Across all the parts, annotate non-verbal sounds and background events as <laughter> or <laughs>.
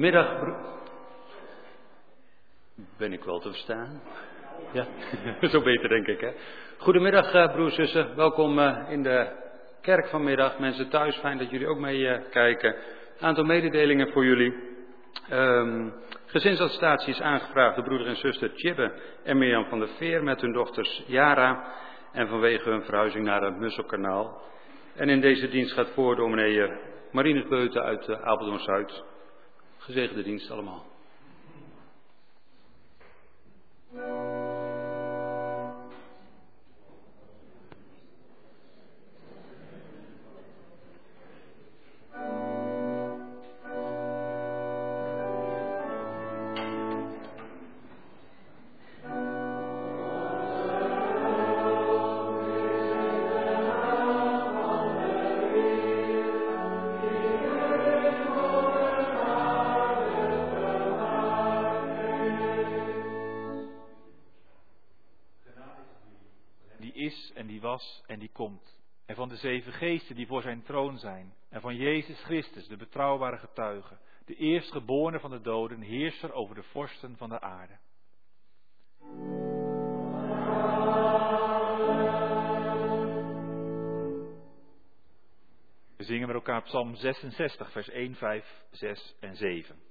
Goedemiddag. Ben ik wel te verstaan? Ja, <laughs> zo beter denk ik hè. Goedemiddag uh, broers en zussen. Welkom uh, in de kerk vanmiddag. Mensen thuis, fijn dat jullie ook meekijken. Uh, aantal mededelingen voor jullie. Um, gezinsadministratie is aangevraagd door broeder en zuster Tjibbe en Mirjam van der Veer met hun dochters Jara. En vanwege hun verhuizing naar het Musselkanaal. En in deze dienst gaat voor dominee Marine Beuten uit Apeldoorn-Zuid. Gezegende dienst allemaal. Zeven geesten die voor zijn troon zijn. En van Jezus Christus, de betrouwbare getuige. De eerstgeborene van de doden, heerser over de vorsten van de aarde. We zingen met elkaar Psalm 66, vers 1, 5, 6 en 7.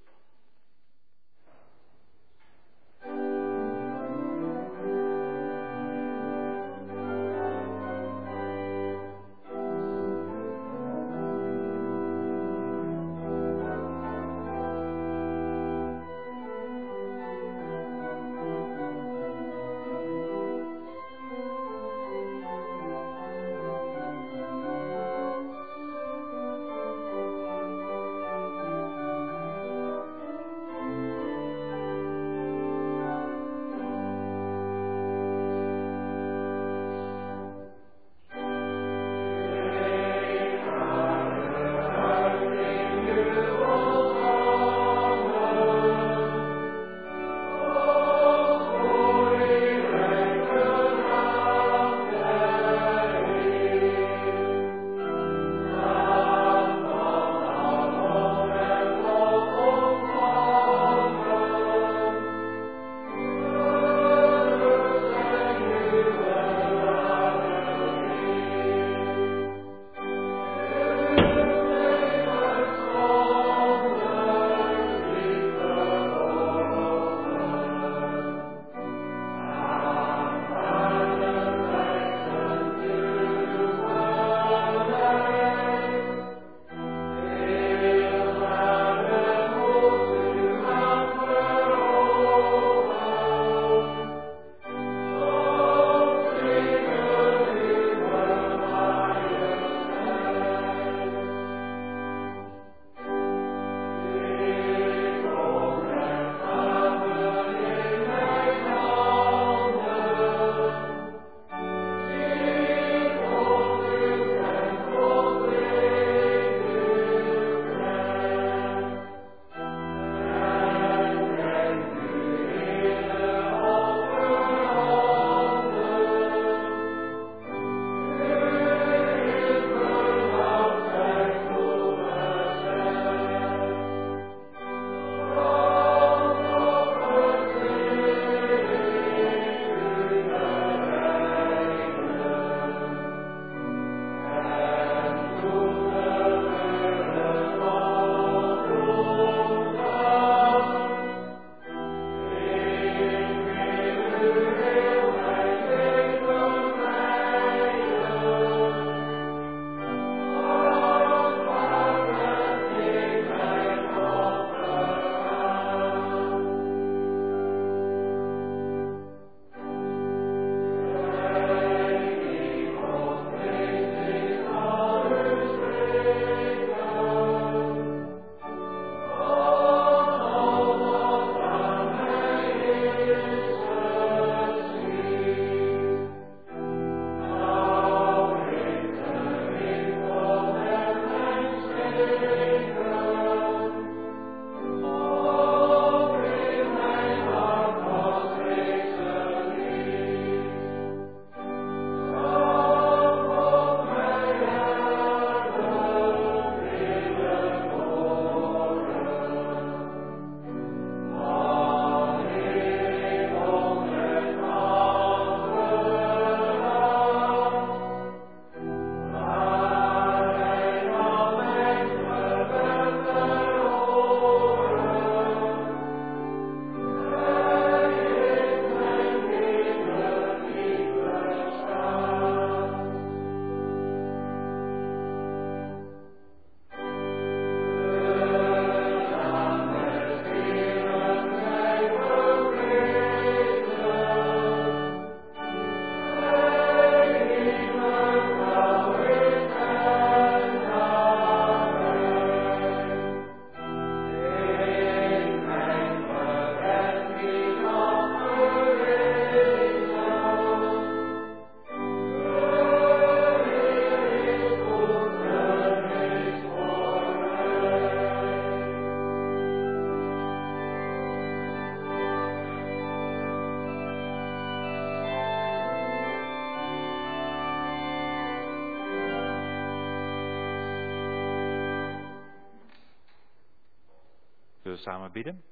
Samen bidden?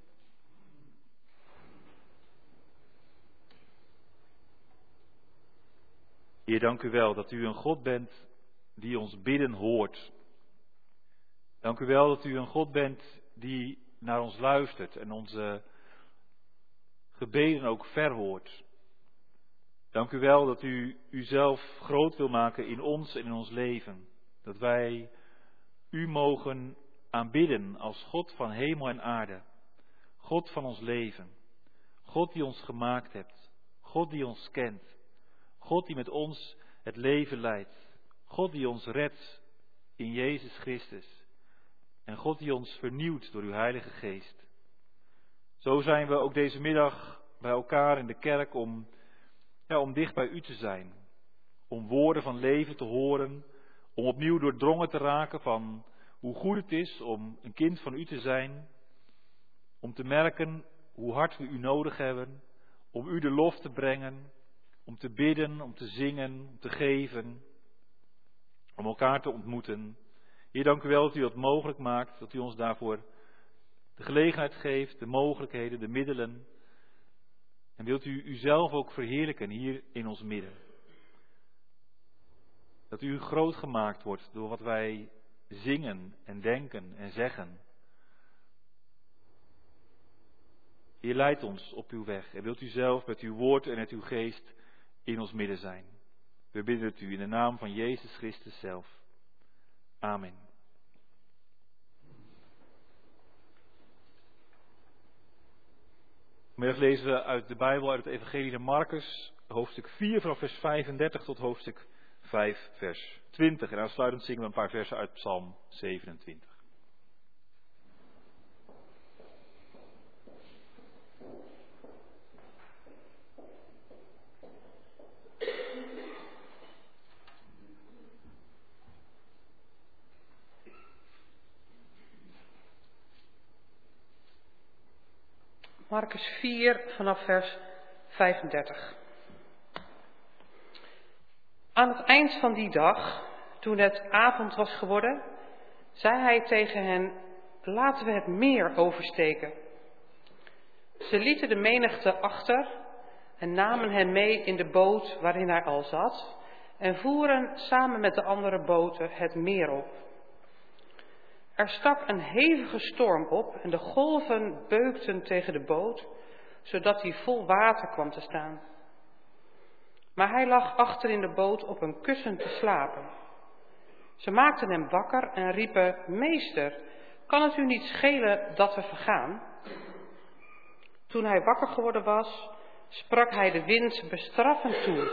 Heer, dank u wel dat u een God bent die ons bidden hoort. Dank u wel dat u een God bent die naar ons luistert en onze gebeden ook verhoort. Dank u wel dat u uzelf groot wil maken in ons en in ons leven. Dat wij u mogen aanbidden als God van hemel en aarde. God van ons leven. God die ons gemaakt hebt. God die ons kent. God die met ons het leven leidt. God die ons redt in Jezus Christus. En God die ons vernieuwt door uw Heilige Geest. Zo zijn we ook deze middag bij elkaar in de kerk om, ja, om dicht bij u te zijn. Om woorden van leven te horen. Om opnieuw doordrongen te raken van hoe goed het is om een kind van u te zijn. Om te merken hoe hard we u nodig hebben. Om u de lof te brengen. Om te bidden, om te zingen, om te geven. Om elkaar te ontmoeten. Heer, dank u wel dat u dat mogelijk maakt. Dat u ons daarvoor de gelegenheid geeft, de mogelijkheden, de middelen. En wilt u uzelf ook verheerlijken hier in ons midden. Dat u groot gemaakt wordt door wat wij zingen en denken en zeggen. Heer, leidt ons op uw weg en wilt u zelf met uw woord en met uw geest in ons midden zijn. We bidden het u in de naam van Jezus Christus zelf. Amen. Vanmiddag lezen we uit de Bijbel, uit het Evangelie van Marcus, hoofdstuk 4 vanaf vers 35 tot hoofdstuk 5 vers 20. En aansluitend zingen we een paar versen uit Psalm 27. Marcus 4 vanaf vers 35. Aan het eind van die dag, toen het avond was geworden, zei hij tegen hen: Laten we het meer oversteken. Ze lieten de menigte achter en namen hem mee in de boot waarin hij al zat en voeren samen met de andere boten het meer op. Er stak een hevige storm op en de golven beukten tegen de boot, zodat hij vol water kwam te staan. Maar hij lag achter in de boot op een kussen te slapen. Ze maakten hem wakker en riepen: Meester, kan het u niet schelen dat we vergaan? Toen hij wakker geworden was, sprak hij de wind bestraffend toe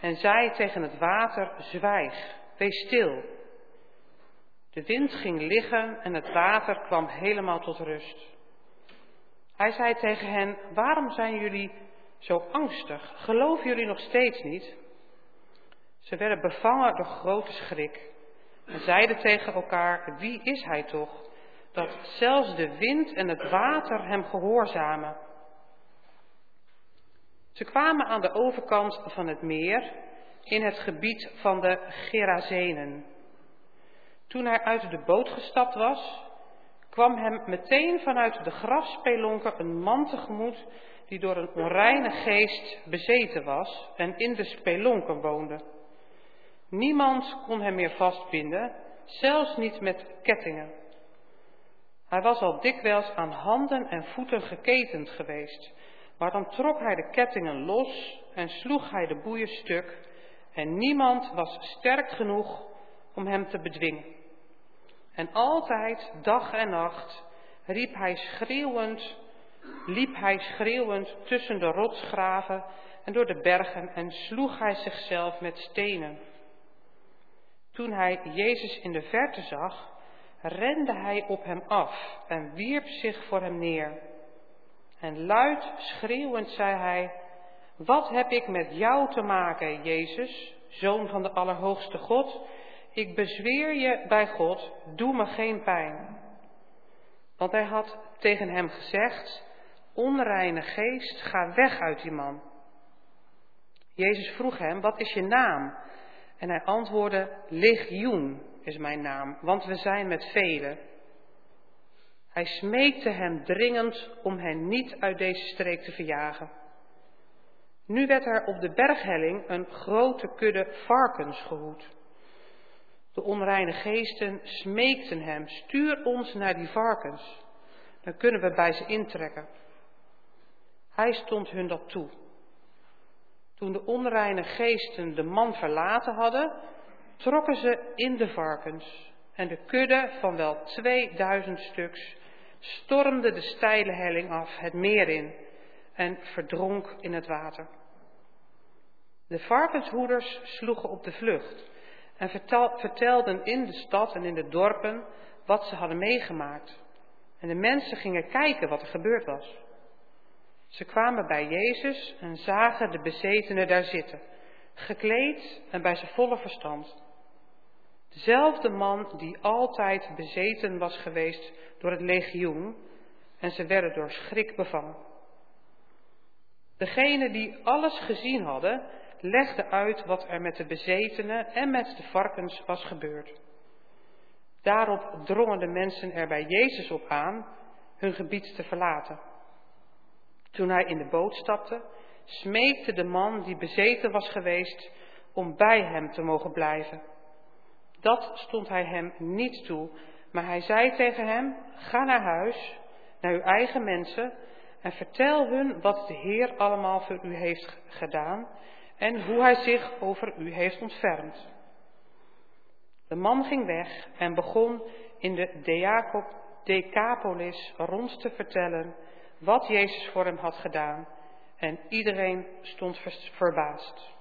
en zei tegen het water: Zwijg, wees stil. De wind ging liggen en het water kwam helemaal tot rust. Hij zei tegen hen: Waarom zijn jullie zo angstig? Geloven jullie nog steeds niet? Ze werden bevangen door grote schrik en zeiden tegen elkaar: Wie is hij toch? Dat zelfs de wind en het water hem gehoorzamen. Ze kwamen aan de overkant van het meer, in het gebied van de Gerazenen. Toen hij uit de boot gestapt was, kwam hem meteen vanuit de grafspelonken een man tegemoet die door een onreine geest bezeten was en in de spelonken woonde. Niemand kon hem meer vastbinden, zelfs niet met kettingen. Hij was al dikwijls aan handen en voeten geketend geweest, maar dan trok hij de kettingen los en sloeg hij de boeien stuk en niemand was sterk genoeg om hem te bedwingen. En altijd, dag en nacht, riep hij schreeuwend, liep hij schreeuwend tussen de rotsgraven en door de bergen en sloeg hij zichzelf met stenen. Toen hij Jezus in de verte zag, rende hij op hem af en wierp zich voor hem neer. En luid schreeuwend zei hij, wat heb ik met jou te maken, Jezus, Zoon van de Allerhoogste God? Ik bezweer je bij God, doe me geen pijn. Want hij had tegen hem gezegd, onreine geest, ga weg uit die man. Jezus vroeg hem, wat is je naam? En hij antwoordde, legioen is mijn naam, want we zijn met velen. Hij smeekte hem dringend om hen niet uit deze streek te verjagen. Nu werd er op de berghelling een grote kudde varkens gehoed. De onreine geesten smeekten hem, stuur ons naar die varkens, dan kunnen we bij ze intrekken. Hij stond hun dat toe. Toen de onreine geesten de man verlaten hadden, trokken ze in de varkens en de kudde van wel 2000 stuks stormde de steile helling af het meer in en verdronk in het water. De varkenshoeders sloegen op de vlucht en vertelden in de stad en in de dorpen wat ze hadden meegemaakt. En de mensen gingen kijken wat er gebeurd was. Ze kwamen bij Jezus en zagen de bezetenen daar zitten, gekleed en bij zijn volle verstand. Dezelfde man die altijd bezeten was geweest door het legioen en ze werden door schrik bevangen. Degenen die alles gezien hadden, legden uit wat er met de bezetenen en met de varkens was gebeurd. Daarop drongen de mensen er bij Jezus op aan hun gebied te verlaten. Toen hij in de boot stapte, smeekte de man die bezeten was geweest om bij hem te mogen blijven. Dat stond hij hem niet toe, maar hij zei tegen hem, ga naar huis, naar uw eigen mensen en vertel hun wat de Heer allemaal voor u heeft gedaan en hoe hij zich over u heeft ontfermd. De man ging weg en begon in de Decapolis rond te vertellen wat Jezus voor hem had gedaan en iedereen stond verbaasd.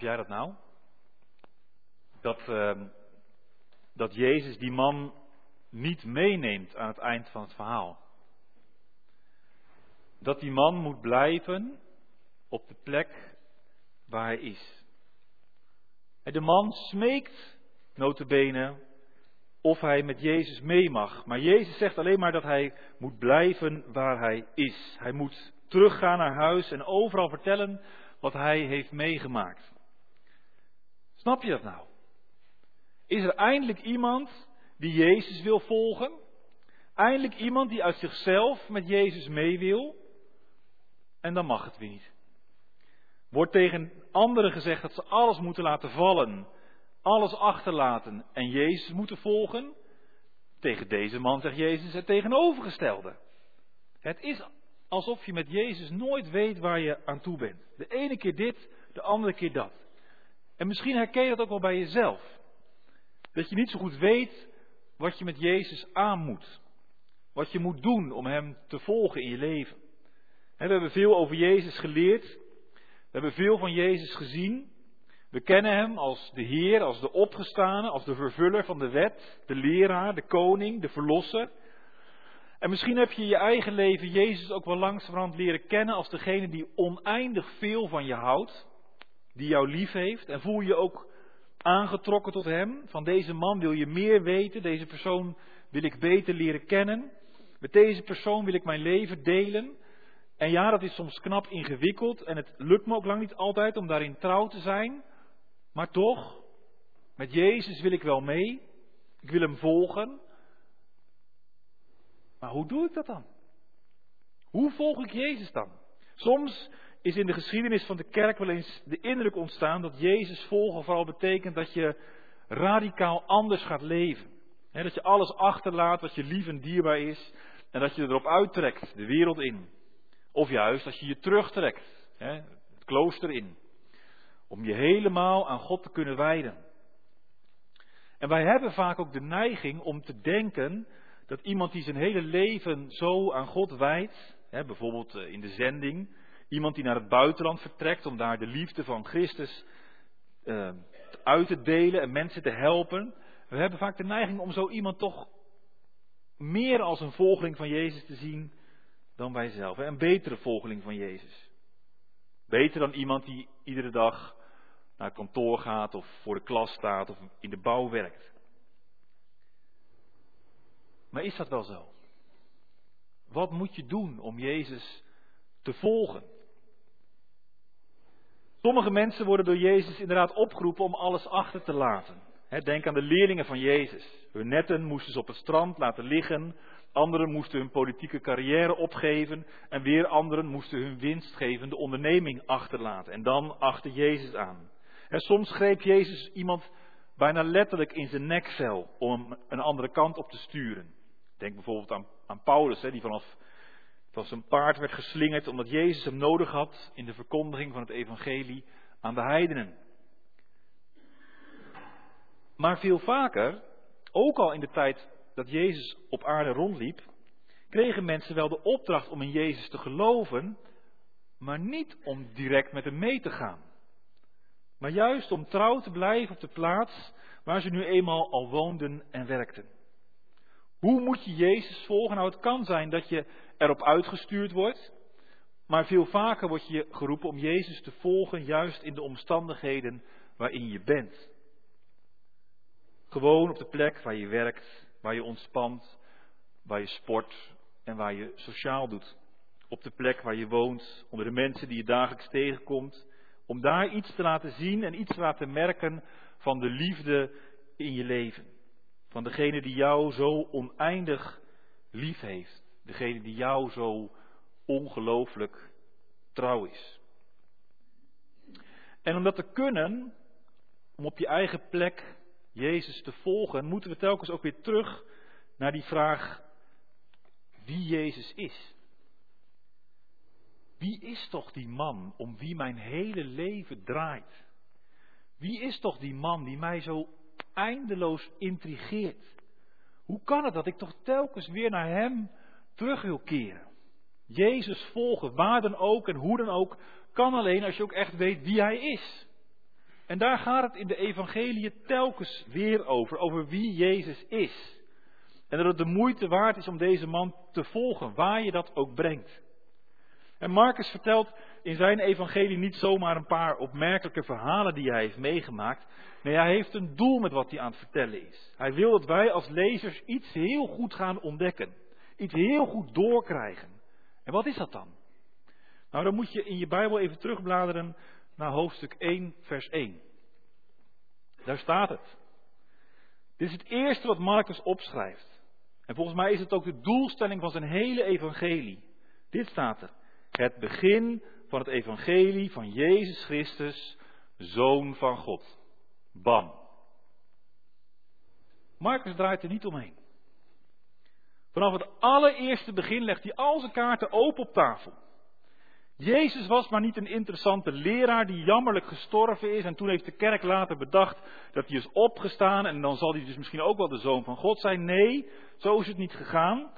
Snap jij dat nou? Dat, uh, dat Jezus die man niet meeneemt aan het eind van het verhaal. Dat die man moet blijven op de plek waar hij is. En de man smeekt notabene of hij met Jezus mee mag. Maar Jezus zegt alleen maar dat hij moet blijven waar hij is. Hij moet teruggaan naar huis en overal vertellen wat hij heeft meegemaakt. Snap je dat nou? Is er eindelijk iemand die Jezus wil volgen? Eindelijk iemand die uit zichzelf met Jezus mee wil? En dan mag het weer niet. Wordt tegen anderen gezegd dat ze alles moeten laten vallen, alles achterlaten en Jezus moeten volgen? Tegen deze man zegt Jezus het tegenovergestelde. Het is alsof je met Jezus nooit weet waar je aan toe bent. De ene keer dit, de andere keer dat. En misschien herken je dat ook wel bij jezelf. Dat je niet zo goed weet wat je met Jezus aan moet. Wat je moet doen om Hem te volgen in je leven. We hebben veel over Jezus geleerd. We hebben veel van Jezus gezien. We kennen Hem als de Heer, als de opgestane, als de vervuller van de wet, de leraar, de koning, de verlosser. En misschien heb je je eigen leven Jezus ook wel langzamerhand leren kennen als degene die oneindig veel van je houdt, die jou lief heeft. En voel je ook aangetrokken tot Hem. Van deze man wil je meer weten, deze persoon wil ik beter leren kennen. Met deze persoon wil ik mijn leven delen. En ja, dat is soms knap ingewikkeld en het lukt me ook lang niet altijd om daarin trouw te zijn. Maar toch, met Jezus wil ik wel mee. Ik wil Hem volgen. Maar hoe doe ik dat dan? Hoe volg ik Jezus dan? Soms is in de geschiedenis van de kerk wel eens de indruk ontstaan dat Jezus volgen vooral betekent dat je radicaal anders gaat leven. dat je alles achterlaat wat je lief en dierbaar is en dat je erop uittrekt, de wereld in. Of juist dat je je terugtrekt, het klooster in. Om je helemaal aan God te kunnen wijden. En wij hebben vaak ook de neiging om te denken dat iemand die zijn hele leven zo aan God wijdt, bijvoorbeeld eh, in de zending, iemand die naar het buitenland vertrekt om daar de liefde van Christus uh, uit te delen en mensen te helpen. We hebben vaak de neiging om zo iemand toch meer als een volgeling van Jezus te zien dan wij zelf. Een betere volgeling van Jezus. Beter dan iemand die iedere dag naar kantoor gaat of voor de klas staat of in de bouw werkt. Maar is dat wel zo? Wat moet je doen om Jezus te volgen? Sommige mensen worden door Jezus inderdaad opgeroepen om alles achter te laten. Denk aan de leerlingen van Jezus. Hun netten moesten ze op het strand laten liggen. Anderen moesten hun politieke carrière opgeven. En weer anderen moesten hun winstgevende onderneming achterlaten. En dan achter Jezus aan. soms greep Jezus iemand bijna letterlijk in zijn nekvel om een andere kant op te sturen. Denk bijvoorbeeld aan, aan Paulus, hè, die vanaf, van zijn paard werd geslingerd omdat Jezus hem nodig had in de verkondiging van het evangelie aan de heidenen. Maar veel vaker, ook al in de tijd dat Jezus op aarde rondliep, kregen mensen wel de opdracht om in Jezus te geloven, maar niet om direct met hem mee te gaan. Maar juist om trouw te blijven op de plaats waar ze nu eenmaal al woonden en werkten. Hoe moet je Jezus volgen? Nou, het kan zijn dat je erop uitgestuurd wordt, maar veel vaker word je geroepen om Jezus te volgen, juist in de omstandigheden waarin je bent. Gewoon op de plek waar je werkt, waar je ontspant, waar je sport en waar je sociaal doet. Op de plek waar je woont, onder de mensen die je dagelijks tegenkomt. Om daar iets te laten zien en iets te laten merken van de liefde in je leven. Van degene die jou zo oneindig lief heeft. Degene die jou zo ongelooflijk trouw is. En om dat te kunnen, om op je eigen plek Jezus te volgen, moeten we telkens ook weer terug naar die vraag wie Jezus is. Wie is toch die man om wie mijn hele leven draait? Wie is toch die man die mij zo eindeloos intrigeert. Hoe kan het dat ik toch telkens weer naar Hem terug wil keren? Jezus volgen, waar dan ook en hoe dan ook, kan alleen als je ook echt weet wie Hij is. En daar gaat het in de evangelie telkens weer over, over wie Jezus is. En dat het de moeite waard is om deze man te volgen, waar je dat ook brengt. En Marcus vertelt in zijn evangelie niet zomaar een paar opmerkelijke verhalen die hij heeft meegemaakt. Nee, hij heeft een doel met wat hij aan het vertellen is. Hij wil dat wij als lezers iets heel goed gaan ontdekken. Iets heel goed doorkrijgen. En wat is dat dan? Nou, dan moet je in je Bijbel even terugbladeren naar hoofdstuk 1, vers 1. Daar staat het. Dit is het eerste wat Marcus opschrijft. En volgens mij is het ook de doelstelling van zijn hele evangelie. Dit staat er. Het begin van het evangelie van Jezus Christus, Zoon van God. Bam. Marcus draait er niet omheen. Vanaf het allereerste begin legt hij al zijn kaarten open op tafel. Jezus was maar niet een interessante leraar die jammerlijk gestorven is en toen heeft de kerk later bedacht dat hij is opgestaan en dan zal hij dus misschien ook wel de zoon van God zijn. Nee, zo is het niet gegaan.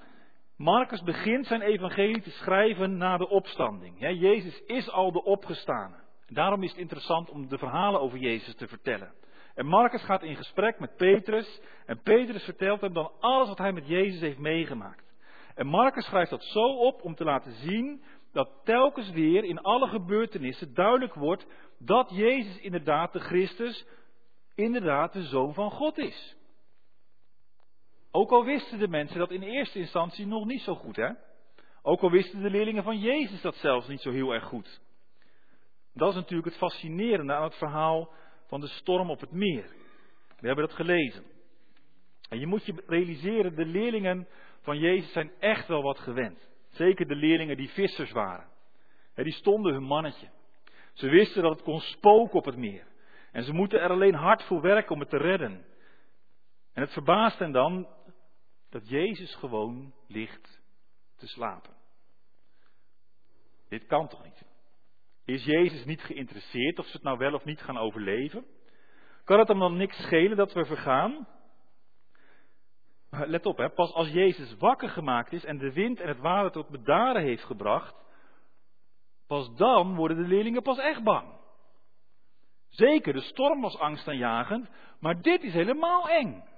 Marcus begint zijn evangelie te schrijven na de opstanding. Jezus is al de opgestane. Daarom is het interessant om de verhalen over Jezus te vertellen. En Marcus gaat in gesprek met Petrus en Petrus vertelt hem dan alles wat hij met Jezus heeft meegemaakt. En Marcus schrijft dat zo op om te laten zien dat telkens weer in alle gebeurtenissen duidelijk wordt dat Jezus inderdaad de Christus, inderdaad de Zoon van God is. Ook al wisten de mensen dat in eerste instantie nog niet zo goed, hè? Ook al wisten de leerlingen van Jezus dat zelfs niet zo heel erg goed. Dat is natuurlijk het fascinerende aan het verhaal van de storm op het meer. We hebben dat gelezen. En je moet je realiseren, de leerlingen van Jezus zijn echt wel wat gewend. Zeker de leerlingen die vissers waren. Die stonden hun mannetje. Ze wisten dat het kon spoken op het meer. En ze moeten er alleen hard voor werken om het te redden. En het verbaast hen dan dat Jezus gewoon ligt te slapen. Dit kan toch niet? Is Jezus niet geïnteresseerd of ze het nou wel of niet gaan overleven? Kan het hem dan niks schelen dat we vergaan? Let op, hè, pas als Jezus wakker gemaakt is en de wind en het water tot bedaren heeft gebracht, pas dan worden de leerlingen pas echt bang. Zeker, de storm was angstaanjagend, maar dit is helemaal eng.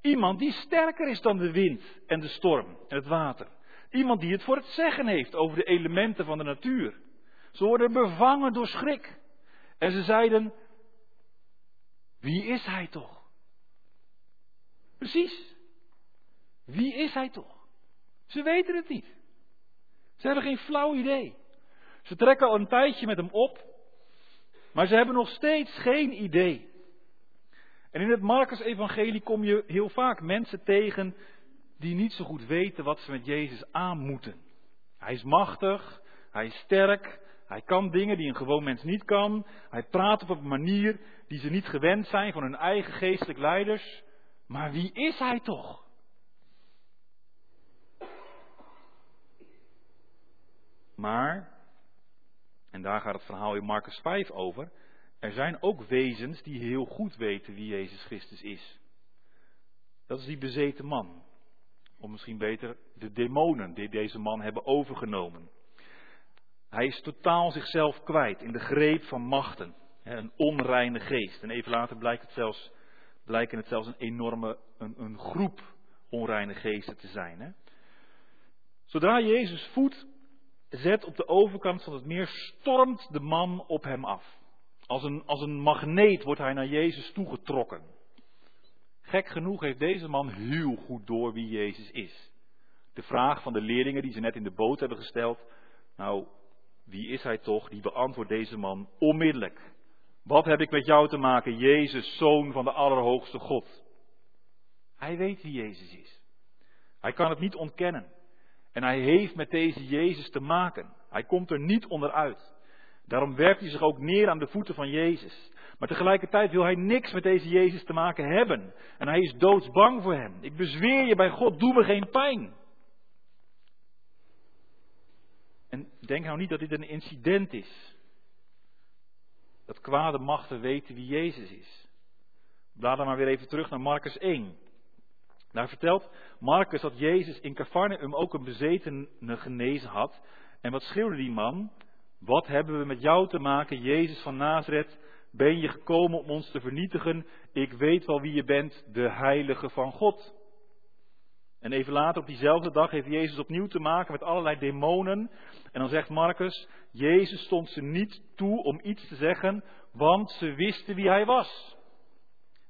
Iemand die sterker is dan de wind en de storm en het water. Iemand die het voor het zeggen heeft over de elementen van de natuur. Ze worden bevangen door schrik. En ze zeiden, wie is hij toch? Precies. Wie is hij toch? Ze weten het niet. Ze hebben geen flauw idee. Ze trekken al een tijdje met hem op, maar ze hebben nog steeds geen idee. En in het Marcus-evangelie kom je heel vaak mensen tegen die niet zo goed weten wat ze met Jezus aan moeten. Hij is machtig, hij is sterk, hij kan dingen die een gewoon mens niet kan. Hij praat op een manier die ze niet gewend zijn van hun eigen geestelijk leiders. Maar wie is hij toch? Maar, en daar gaat het verhaal in Marcus 5 over, er zijn ook wezens die heel goed weten wie Jezus Christus is. Dat is die bezeten man. Of misschien beter de demonen die deze man hebben overgenomen. Hij is totaal zichzelf kwijt in de greep van machten. Een onreine geest. En even later blijkt het zelfs, blijken het zelfs een enorme een, een groep onreine geesten te zijn. Hè? Zodra Jezus voet zet op de overkant van het meer, stormt de man op hem af. Als een, als een magneet wordt hij naar Jezus toegetrokken. Gek genoeg heeft deze man heel goed door wie Jezus is. De vraag van de leerlingen die ze net in de boot hebben gesteld. Nou, wie is hij toch? Die beantwoordt deze man onmiddellijk. Wat heb ik met jou te maken, Jezus, zoon van de Allerhoogste God? Hij weet wie Jezus is. Hij kan het niet ontkennen. En hij heeft met deze Jezus te maken. Hij komt er niet onderuit. Daarom werpt hij zich ook neer aan de voeten van Jezus. Maar tegelijkertijd wil hij niks met deze Jezus te maken hebben. En hij is doodsbang voor hem. Ik bezweer je bij God, doe me geen pijn. En denk nou niet dat dit een incident is. Dat kwade machten weten wie Jezus is. Blader maar weer even terug naar Marcus 1. Daar vertelt Marcus dat Jezus in Cafarnaum ook een bezetene genezen had. En wat schreeuwde die man? Wat hebben we met jou te maken, Jezus van Nazareth, Ben je gekomen om ons te vernietigen? Ik weet wel wie je bent, de heilige van God. En even later op diezelfde dag heeft Jezus opnieuw te maken met allerlei demonen. En dan zegt Marcus, Jezus stond ze niet toe om iets te zeggen, want ze wisten wie hij was.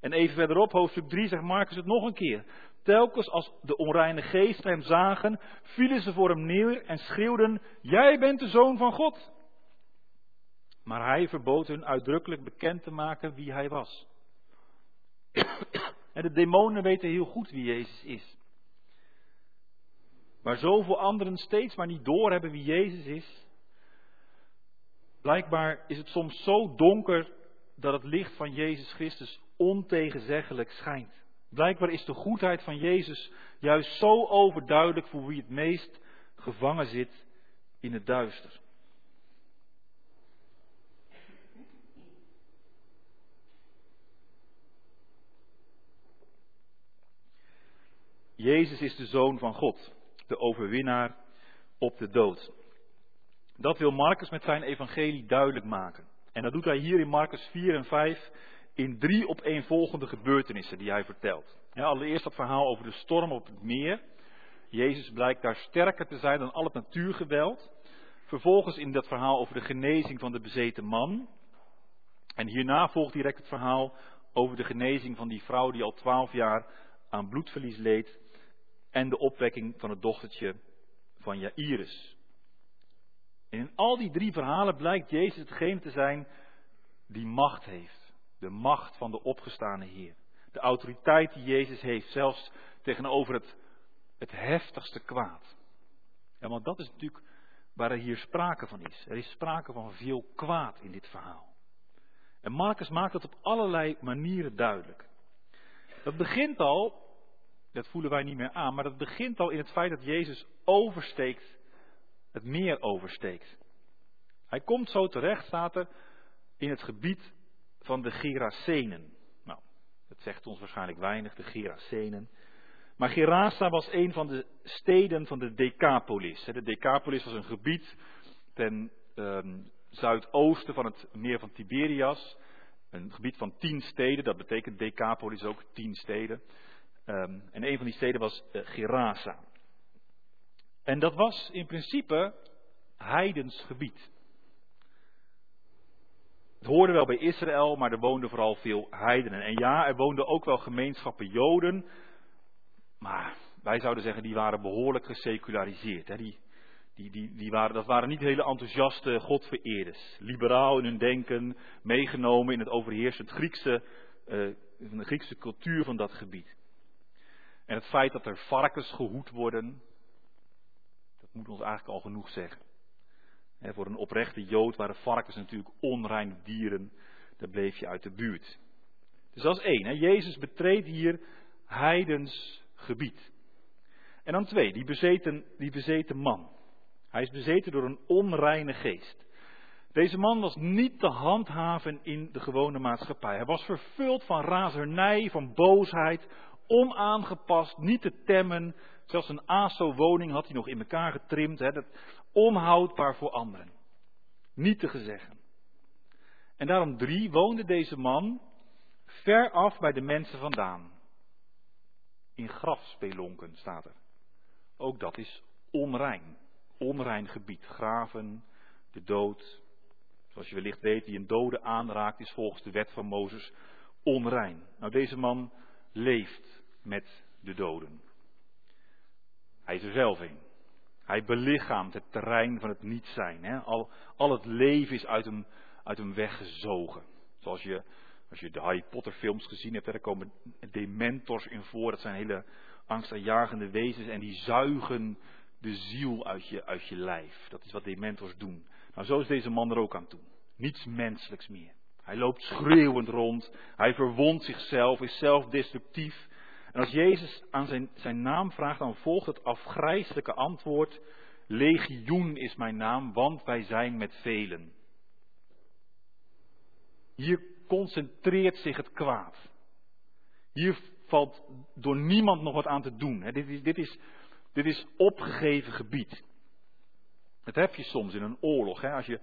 En even verderop, hoofdstuk 3, zegt Marcus het nog een keer. Telkens als de onreine geesten hem zagen, vielen ze voor hem neer en schreeuwden: Jij bent de zoon van God. Maar hij verbood hun uitdrukkelijk bekend te maken wie hij was. en de demonen weten heel goed wie Jezus is. Maar zoveel anderen steeds maar niet doorhebben wie Jezus is. Blijkbaar is het soms zo donker dat het licht van Jezus Christus ontegenzeggelijk schijnt. Blijkbaar is de goedheid van Jezus juist zo overduidelijk voor wie het meest gevangen zit in het duister. Jezus is de zoon van God, de overwinnaar op de dood. Dat wil Marcus met zijn evangelie duidelijk maken. En dat doet hij hier in Marcus 4 en 5 in drie opeenvolgende gebeurtenissen die hij vertelt. Allereerst dat verhaal over de storm op het meer. Jezus blijkt daar sterker te zijn dan al het natuurgeweld. Vervolgens in dat verhaal over de genezing van de bezeten man. En hierna volgt direct het verhaal over de genezing van die vrouw die al twaalf jaar aan bloedverlies leed. En de opwekking van het dochtertje van Jairus. En in al die drie verhalen blijkt Jezus hetgeen te zijn die macht heeft. De macht van de opgestane Heer. De autoriteit die Jezus heeft, zelfs tegenover het, het heftigste kwaad. Ja, want dat is natuurlijk waar er hier sprake van is. Er is sprake van veel kwaad in dit verhaal. En Marcus maakt dat op allerlei manieren duidelijk. Dat begint al, dat voelen wij niet meer aan, maar dat begint al in het feit dat Jezus oversteekt, het meer oversteekt. Hij komt zo terecht, staat in het gebied van de Gerasenen. Nou, dat zegt ons waarschijnlijk weinig, de Gerasenen. Maar Gerasa was een van de steden van de Decapolis. De Decapolis was een gebied ten ehm, zuidoosten van het meer van Tiberias. Een gebied van tien steden, dat betekent Decapolis ook tien steden. Um, en een van die steden was uh, Gerasa. En dat was in principe heidens gebied. Het hoorde wel bij Israël, maar er woonden vooral veel heidenen. En ja, er woonden ook wel gemeenschappen Joden, maar wij zouden zeggen die waren behoorlijk geseculariseerd. Hè? Die, die, die, die waren, dat waren niet hele enthousiaste godvereerders. Liberaal in hun denken, meegenomen in het overheersend Griekse, uh, de Griekse cultuur van dat gebied. En het feit dat er varkens gehoed worden, dat moet ons eigenlijk al genoeg zeggen voor een oprechte Jood waren varkens natuurlijk onreine dieren. Daar bleef je uit de buurt. Dus dat is één. Jezus betreedt hier heidens gebied. En dan twee, die bezeten, die bezeten man. Hij is bezeten door een onreine geest. Deze man was niet te handhaven in de gewone maatschappij. Hij was vervuld van razernij, van boosheid, onaangepast, niet te temmen. Zelfs een ASO-woning had hij nog in elkaar getrimd. Hè. Dat, onhoudbaar voor anderen. Niet te gezeggen. En daarom drie woonde deze man ver af bij de mensen vandaan. In grafspelonken staat er. Ook dat is onrein. Onrein gebied. Graven, de dood. Zoals je wellicht weet, wie een dode aanraakt, is volgens de wet van Mozes onrein. Nou, deze man leeft met de doden. Hij is er zelf in. Hij belichaamt het terrein van het niet zijn. Hè? Al, al het leven is uit hem, uit weggezogen. Zoals je, als je de Harry Potter films gezien hebt, daar komen dementors in voor. Dat zijn hele angstaanjagende wezens en die zuigen de ziel uit je, uit je lijf. Dat is wat dementors doen. Nou, zo is deze man er ook aan toe. Niets menselijks meer. Hij loopt schreeuwend rond. Hij verwondt zichzelf, is zelfdestructief. En als Jezus aan zijn, zijn naam vraagt, dan volgt het afgrijzelijke antwoord: Legioen is mijn naam, want wij zijn met velen. Hier concentreert zich het kwaad. Hier valt door niemand nog wat aan te doen. Dit is, dit is, dit is opgegeven gebied. Dat heb je soms in een oorlog. Als je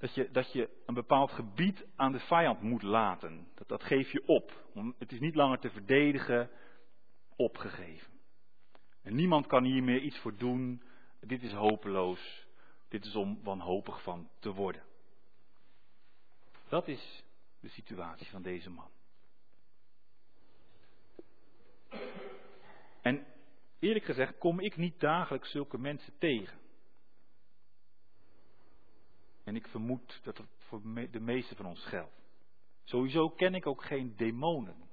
dat je, dat je een bepaald gebied aan de vijand moet laten. Dat, dat geef je op. Het is niet langer te verdedigen, opgegeven. En niemand kan hier meer iets voor doen. Dit is hopeloos. Dit is om wanhopig van te worden. Dat is de situatie van deze man. En eerlijk gezegd kom ik niet dagelijks zulke mensen tegen. En ik vermoed dat dat voor de meeste van ons geldt. Sowieso ken ik ook geen demonen.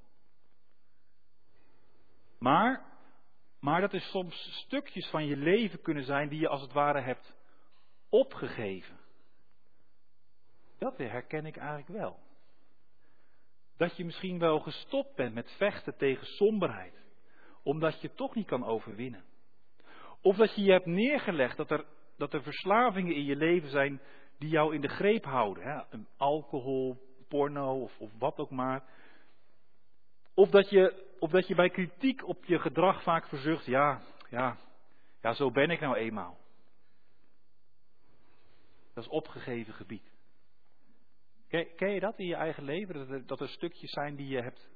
Maar, maar dat is soms stukjes van je leven kunnen zijn die je als het ware hebt opgegeven. Dat herken ik eigenlijk wel. Dat je misschien wel gestopt bent met vechten tegen somberheid, omdat je het toch niet kan overwinnen. Of dat je je hebt neergelegd dat er, dat er verslavingen in je leven zijn die jou in de greep houden. Hè? Alcohol, porno of, of wat ook maar. Of dat, je, of dat je bij kritiek op je gedrag vaak verzucht, ja, ja, ja, zo ben ik nou eenmaal. Dat is opgegeven gebied. Ken, je dat in je eigen leven? Dat er, dat er stukjes zijn die je hebt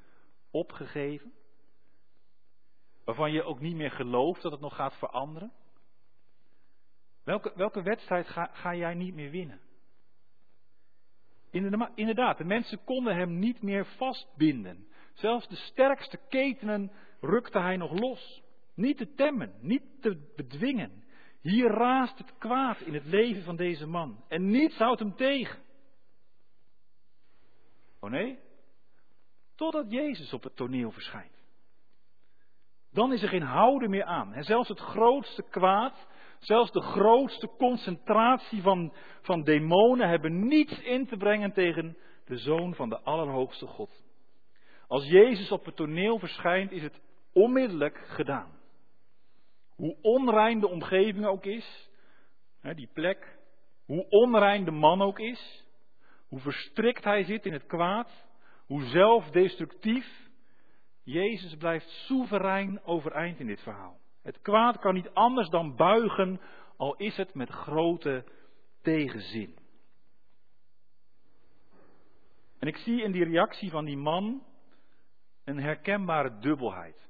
opgegeven? Waarvan je ook niet meer gelooft dat het nog gaat veranderen? Welke, welke wedstrijd ga, ga jij niet meer winnen? Inderdaad, de mensen konden hem niet meer vastbinden. Zelfs de sterkste ketenen rukte hij nog los. Niet te temmen, niet te bedwingen. Hier raast het kwaad in het leven van deze man. En niets houdt hem tegen. Oh nee? Totdat Jezus op het toneel verschijnt. Dan is er geen houden meer aan. En zelfs het grootste kwaad Zelfs de grootste concentratie van, van demonen hebben niets in te brengen tegen de zoon van de Allerhoogste God. Als Jezus op het toneel verschijnt, is het onmiddellijk gedaan. Hoe onrein de omgeving ook is, die plek, hoe onrein de man ook is, hoe verstrikt hij zit in het kwaad, hoe zelfdestructief, Jezus blijft soeverein overeind in dit verhaal. Het kwaad kan niet anders dan buigen, al is het met grote tegenzin. En ik zie in die reactie van die man een herkenbare dubbelheid.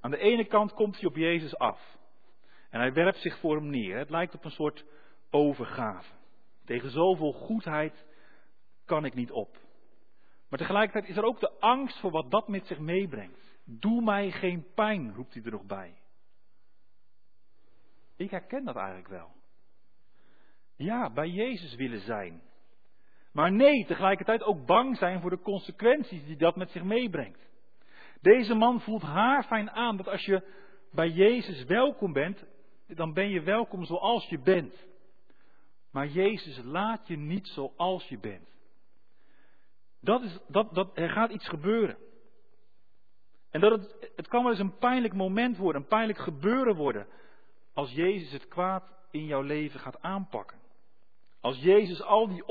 Aan de ene kant komt hij op Jezus af. En hij werpt zich voor hem neer. Het lijkt op een soort overgave. Tegen zoveel goedheid kan ik niet op. Maar tegelijkertijd is er ook de angst voor wat dat met zich meebrengt. Doe mij geen pijn, roept hij er nog bij. Ik herken dat eigenlijk wel. Ja, bij Jezus willen zijn. Maar nee, tegelijkertijd ook bang zijn voor de consequenties die dat met zich meebrengt. Deze man voelt haar fijn aan dat als je bij Jezus welkom bent, dan ben je welkom zoals je bent. Maar Jezus laat je niet zoals je bent. Dat is, dat, dat, er gaat iets gebeuren. En dat het, kan wel eens een pijnlijk moment worden, een pijnlijk gebeuren worden. Als Jezus het kwaad in jouw leven gaat aanpakken. Als Jezus al die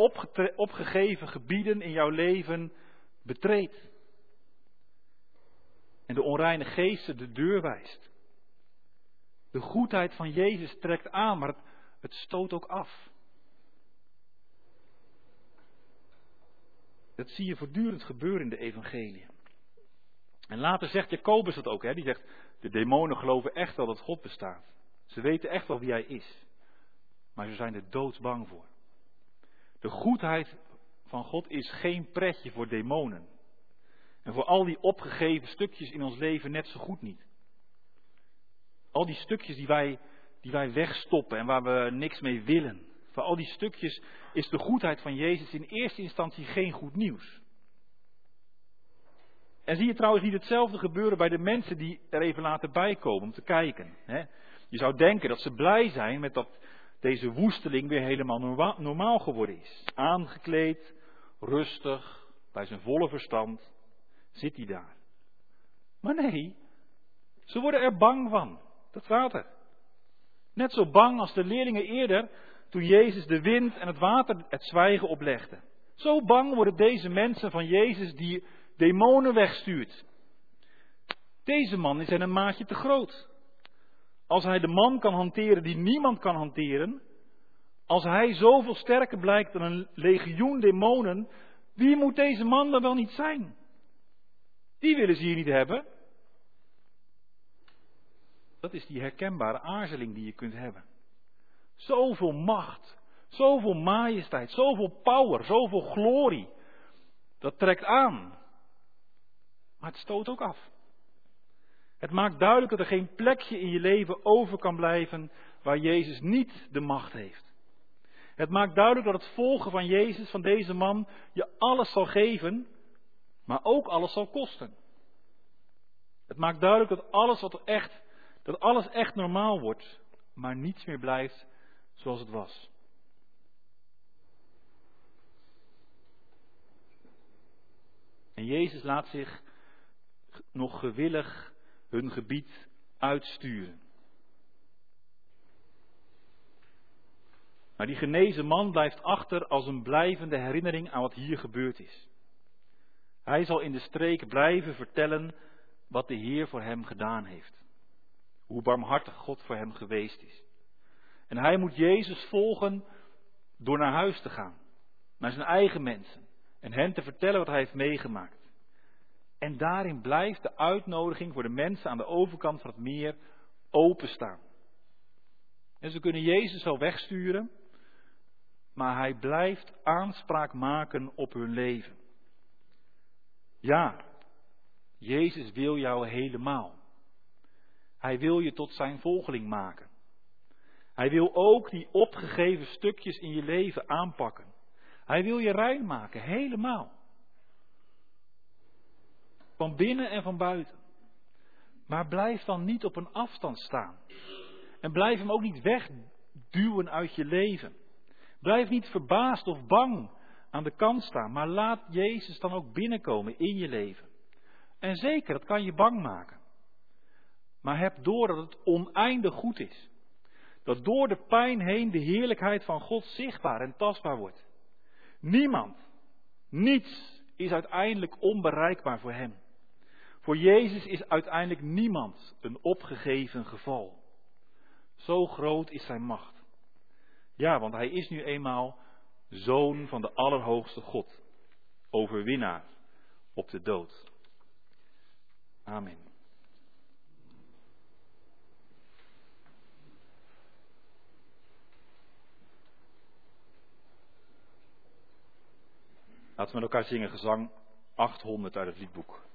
opgegeven gebieden in jouw leven betreedt. En de onreine geesten de deur wijst. De goedheid van Jezus trekt aan, maar het, het stoot ook af. Dat zie je voortdurend gebeuren in de evangelie. En later zegt Jacobus dat ook. Hè? Die zegt, de demonen geloven echt wel dat God bestaat. Ze weten echt wel wie hij is. Maar ze zijn er doodsbang voor. De goedheid van God is geen pretje voor demonen. En voor al die opgegeven stukjes in ons leven net zo goed niet. Al die stukjes die wij, die wij wegstoppen en waar we niks mee willen. Voor al die stukjes is de goedheid van Jezus in eerste instantie geen goed nieuws. En zie je trouwens niet hetzelfde gebeuren bij de mensen die er even later bij komen om te kijken. Hè? Je zou denken dat ze blij zijn met dat deze woesteling weer helemaal normaal geworden is. Aangekleed, rustig, bij zijn volle verstand, zit hij daar. Maar nee, ze worden er bang van. Dat staat er. Net zo bang als de leerlingen eerder toen Jezus de wind en het water het zwijgen oplegde. Zo bang worden deze mensen van Jezus die demonen wegstuurt. Deze man is een maatje te groot. Als hij de man kan hanteren die niemand kan hanteren, Als hij zoveel sterker blijkt dan een legioen demonen, wie moet deze man dan wel niet zijn? Die willen ze hier niet hebben. Dat is die herkenbare aarzeling die je kunt hebben. Zoveel macht, zoveel majesteit, zoveel power, zoveel glorie. Dat trekt aan. Maar het stoot ook af. Het maakt duidelijk dat er geen plekje in je leven over kan blijven waar Jezus niet de macht heeft. Het maakt duidelijk dat het volgen van Jezus, van deze man, je alles zal geven, maar ook alles zal kosten. Het maakt duidelijk dat alles, wat echt, dat alles echt normaal wordt, maar niets meer blijft zoals het was. En Jezus laat zich nog gewillig hun gebied uitsturen. Maar die genezen man blijft achter als een blijvende herinnering aan wat hier gebeurd is. Hij zal in de streek blijven vertellen wat de Heer voor hem gedaan heeft. Hoe barmhartig God voor hem geweest is. En hij moet Jezus volgen door naar huis te gaan, naar zijn eigen mensen, en hen te vertellen wat hij heeft meegemaakt. En daarin blijft de uitnodiging voor de mensen aan de overkant van het meer openstaan. En ze kunnen Jezus wel wegsturen, maar hij blijft aanspraak maken op hun leven. Ja, Jezus wil jou helemaal. Hij wil je tot zijn volgeling maken. Hij wil ook die opgegeven stukjes in je leven aanpakken. Hij wil je rein maken, helemaal. Van binnen en van buiten. Maar blijf dan niet op een afstand staan. En blijf hem ook niet wegduwen uit je leven. Blijf niet verbaasd of bang aan de kant staan, maar laat Jezus dan ook binnenkomen in je leven. En zeker, dat kan je bang maken. Maar heb door dat het oneindig goed is. Dat door de pijn heen de heerlijkheid van God zichtbaar en tastbaar wordt. Niemand, niets is uiteindelijk onbereikbaar voor Hem. Voor Jezus is uiteindelijk niemand een opgegeven geval. Zo groot is Zijn macht. Ja, want Hij is nu eenmaal zoon van de Allerhoogste God, overwinnaar op de dood. Amen. Laten we met elkaar zingen gezang 800 uit het liedboek.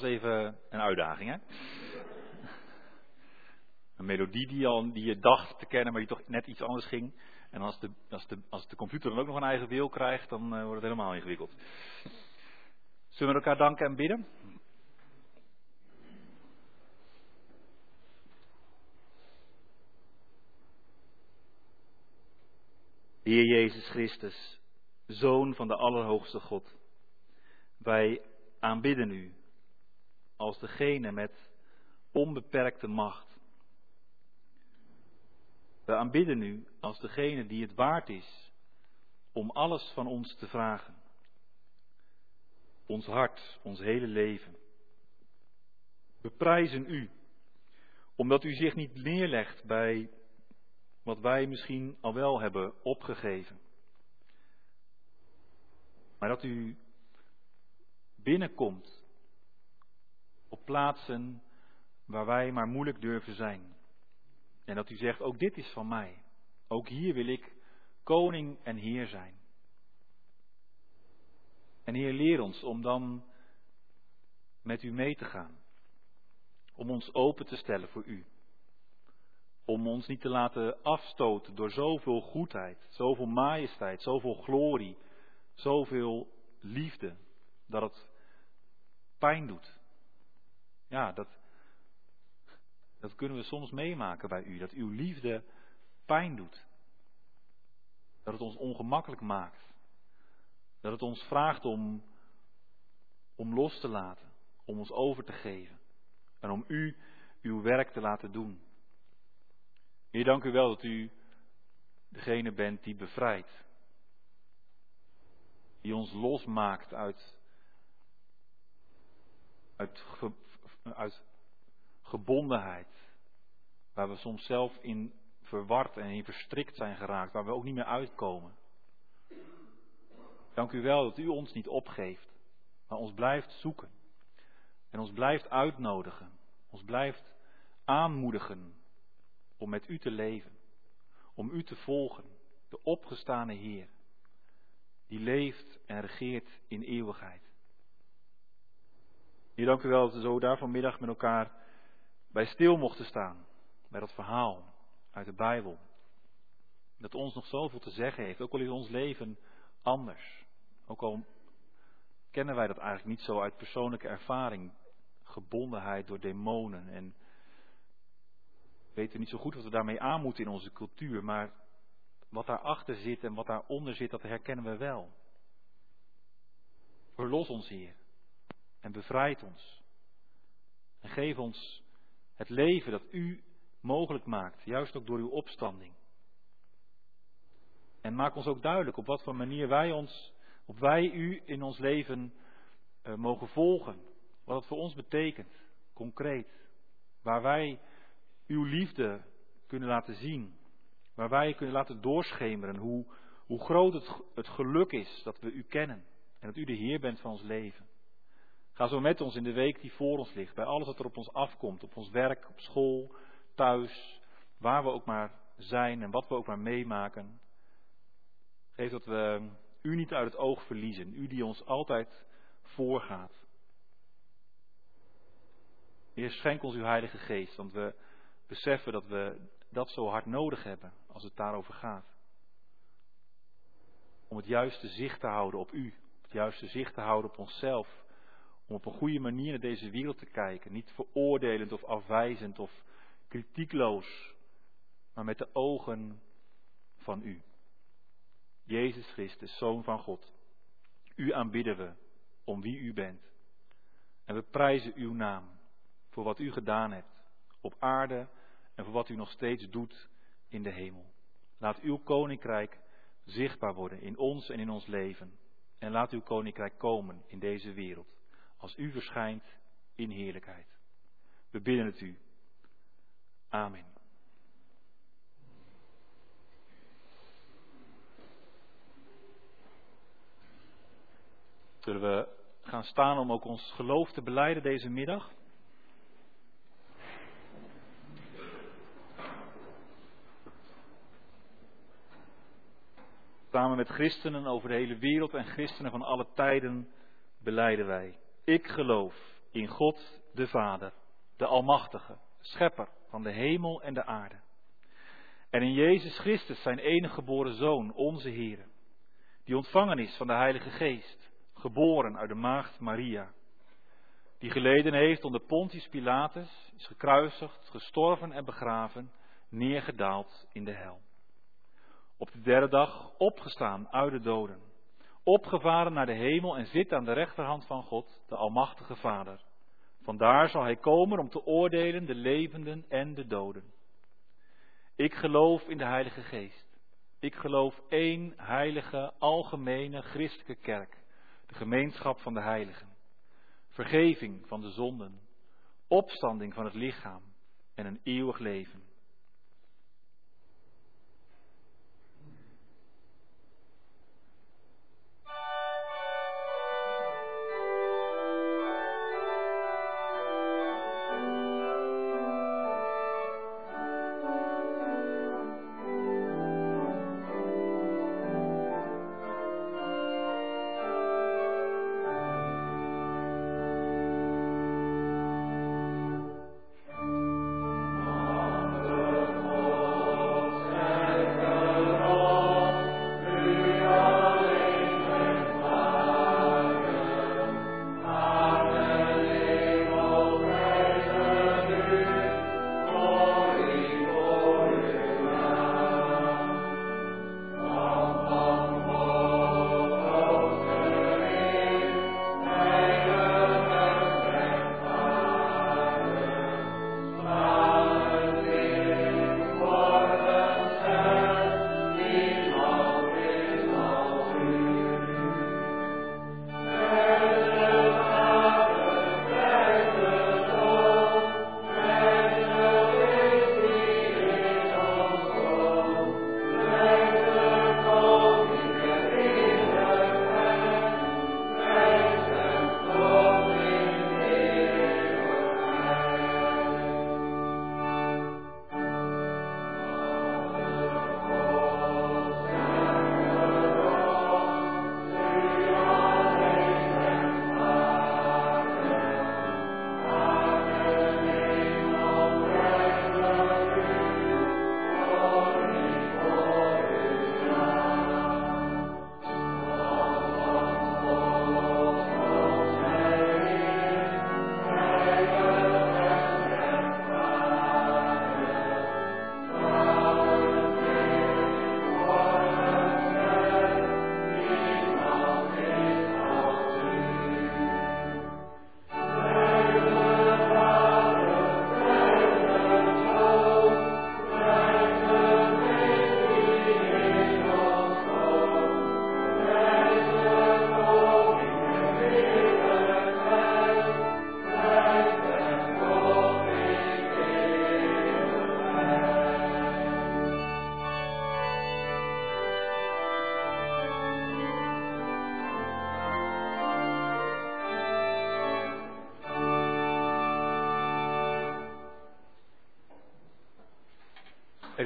Was even een uitdaging, hè? Een melodie die, al, die je dacht te kennen, maar die toch net iets anders ging. En als de, als de, als de computer dan ook nog een eigen wil krijgt, dan uh, wordt het helemaal ingewikkeld. Zullen we elkaar danken en bidden? Heer Jezus Christus, Zoon van de Allerhoogste God, wij aanbidden U als degene met onbeperkte macht. We aanbidden U als degene die het waard is om alles van ons te vragen. Ons hart, ons hele leven. We prijzen U, omdat U zich niet neerlegt bij wat wij misschien al wel hebben opgegeven. Maar dat u binnenkomt plaatsen waar wij maar moeilijk durven zijn. En dat u zegt, ook dit is van mij. Ook hier wil ik koning en heer zijn. En Heer, leer ons om dan met u mee te gaan. Om ons open te stellen voor u. Om ons niet te laten afstoten door zoveel goedheid, zoveel majesteit, zoveel glorie, zoveel liefde, dat het pijn doet. Ja, dat, dat kunnen we soms meemaken bij u, dat uw liefde pijn doet. Dat het ons ongemakkelijk maakt. Dat het ons vraagt om, om los te laten, om ons over te geven en om u uw werk te laten doen. Heer, dank u wel dat u degene bent die bevrijdt. Die ons losmaakt uit, uit, uit gebondenheid. Waar we soms zelf in verward en in verstrikt zijn geraakt. Waar we ook niet meer uitkomen. Dank u wel dat u ons niet opgeeft. Maar ons blijft zoeken. En ons blijft uitnodigen. Ons blijft aanmoedigen om met u te leven, om u te volgen, de opgestane Heer, die leeft en regeert in eeuwigheid. Heer, dank u wel dat we zo daar vanmiddag met elkaar bij stil mochten staan, bij dat verhaal uit de Bijbel. Dat ons nog zoveel te zeggen heeft, ook al is ons leven anders. Ook al kennen wij dat eigenlijk niet zo uit persoonlijke ervaring, gebondenheid door demonen en weten niet zo goed wat we daarmee aan moeten in onze cultuur, maar wat daarachter zit en wat daaronder zit, dat herkennen we wel. Verlos ons, Heer, en bevrijd ons. En geef ons het leven dat U mogelijk maakt, juist ook door uw opstanding. En maak ons ook duidelijk op wat voor manier wij ons, op wij U in ons leven uh, mogen volgen. Wat het voor ons betekent, concreet. Waar wij uw liefde kunnen laten zien. Waar wij kunnen laten doorschemeren hoe, hoe groot het, het geluk is dat we u kennen. En dat u de Heer bent van ons leven. Ga zo met ons in de week die voor ons ligt. Bij alles wat er op ons afkomt. Op ons werk, op school, thuis. Waar we ook maar zijn en wat we ook maar meemaken. Geef dat we u niet uit het oog verliezen. U die ons altijd voorgaat. Heer, schenk ons uw Heilige Geest. Want we beseffen dat we dat zo hard nodig hebben als het daarover gaat. Om het juiste zicht te houden op u, het juiste zicht te houden op onszelf. Om op een goede manier naar deze wereld te kijken, niet veroordelend of afwijzend of kritiekloos, maar met de ogen van u. Jezus Christus, Zoon van God. U aanbidden we om wie u bent. En we prijzen uw naam voor wat u gedaan hebt op aarde en voor wat u nog steeds doet in de hemel. Laat uw koninkrijk zichtbaar worden in ons en in ons leven. En laat uw koninkrijk komen in deze wereld, als u verschijnt in heerlijkheid. We bidden het u. Amen. Zullen we gaan staan om ook ons geloof te beleiden deze middag? Samen met christenen over de hele wereld en christenen van alle tijden beleiden wij. Ik geloof in God de Vader, de Almachtige, Schepper van de hemel en de aarde. En in Jezus Christus, zijn enige geboren Zoon, onze Heer, die ontvangen is van de Heilige Geest, geboren uit de maagd Maria, die geleden heeft onder Pontius Pilatus, is gekruisigd, gestorven en begraven, neergedaald in de hel. Op de derde dag opgestaan uit de doden, opgevaren naar de hemel en zit aan de rechterhand van God, de Almachtige Vader. Vandaar zal hij komen om te oordelen de levenden en de doden. Ik geloof in de Heilige Geest. Ik geloof één heilige, algemene, christelijke kerk, de gemeenschap van de heiligen. Vergeving van de zonden, opstanding van het lichaam en een eeuwig leven.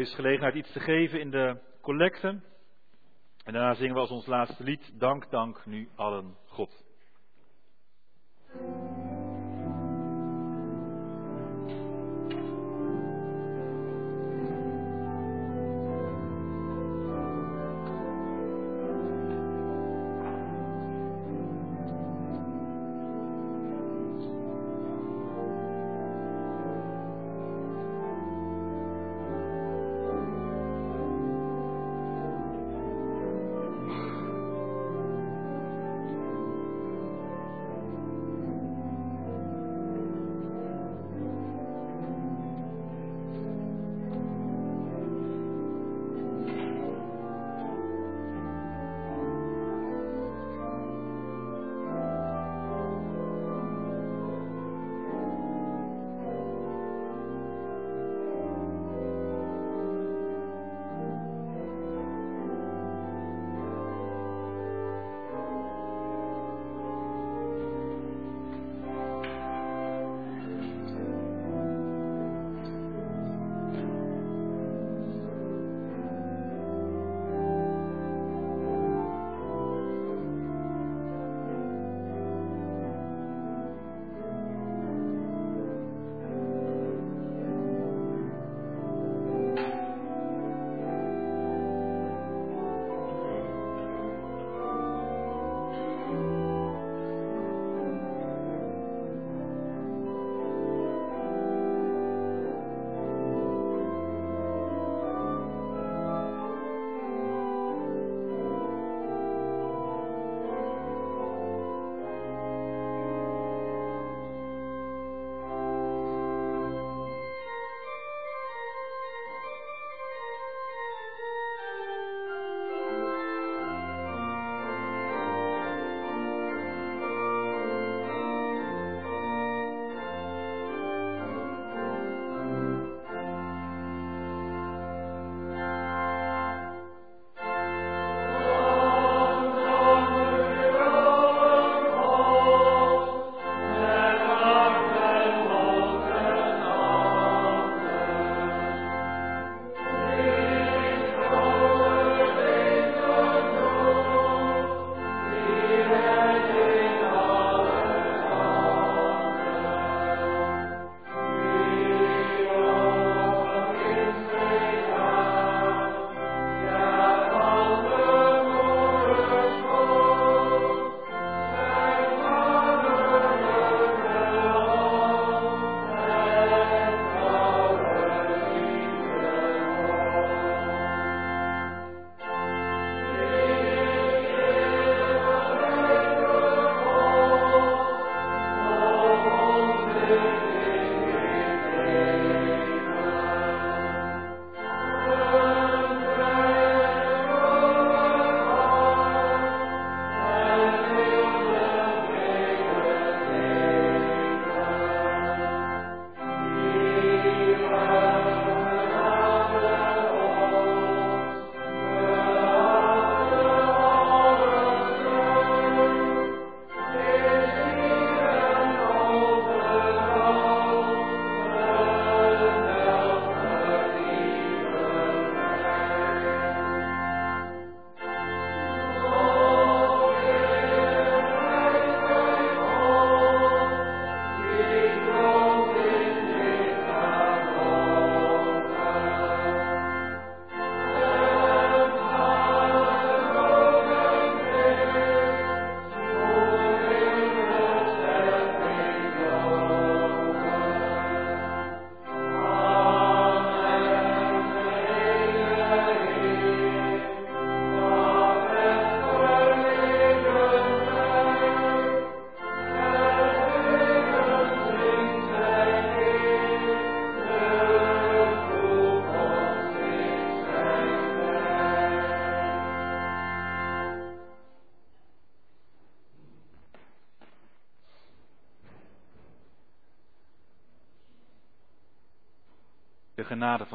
Is gelegenheid iets te geven in de collecte. En daarna zingen we als ons laatste lied Dank, dank nu allen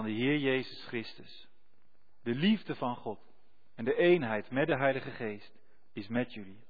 de Heer Jezus Christus, de liefde van God en de eenheid met de Heilige Geest is met jullie.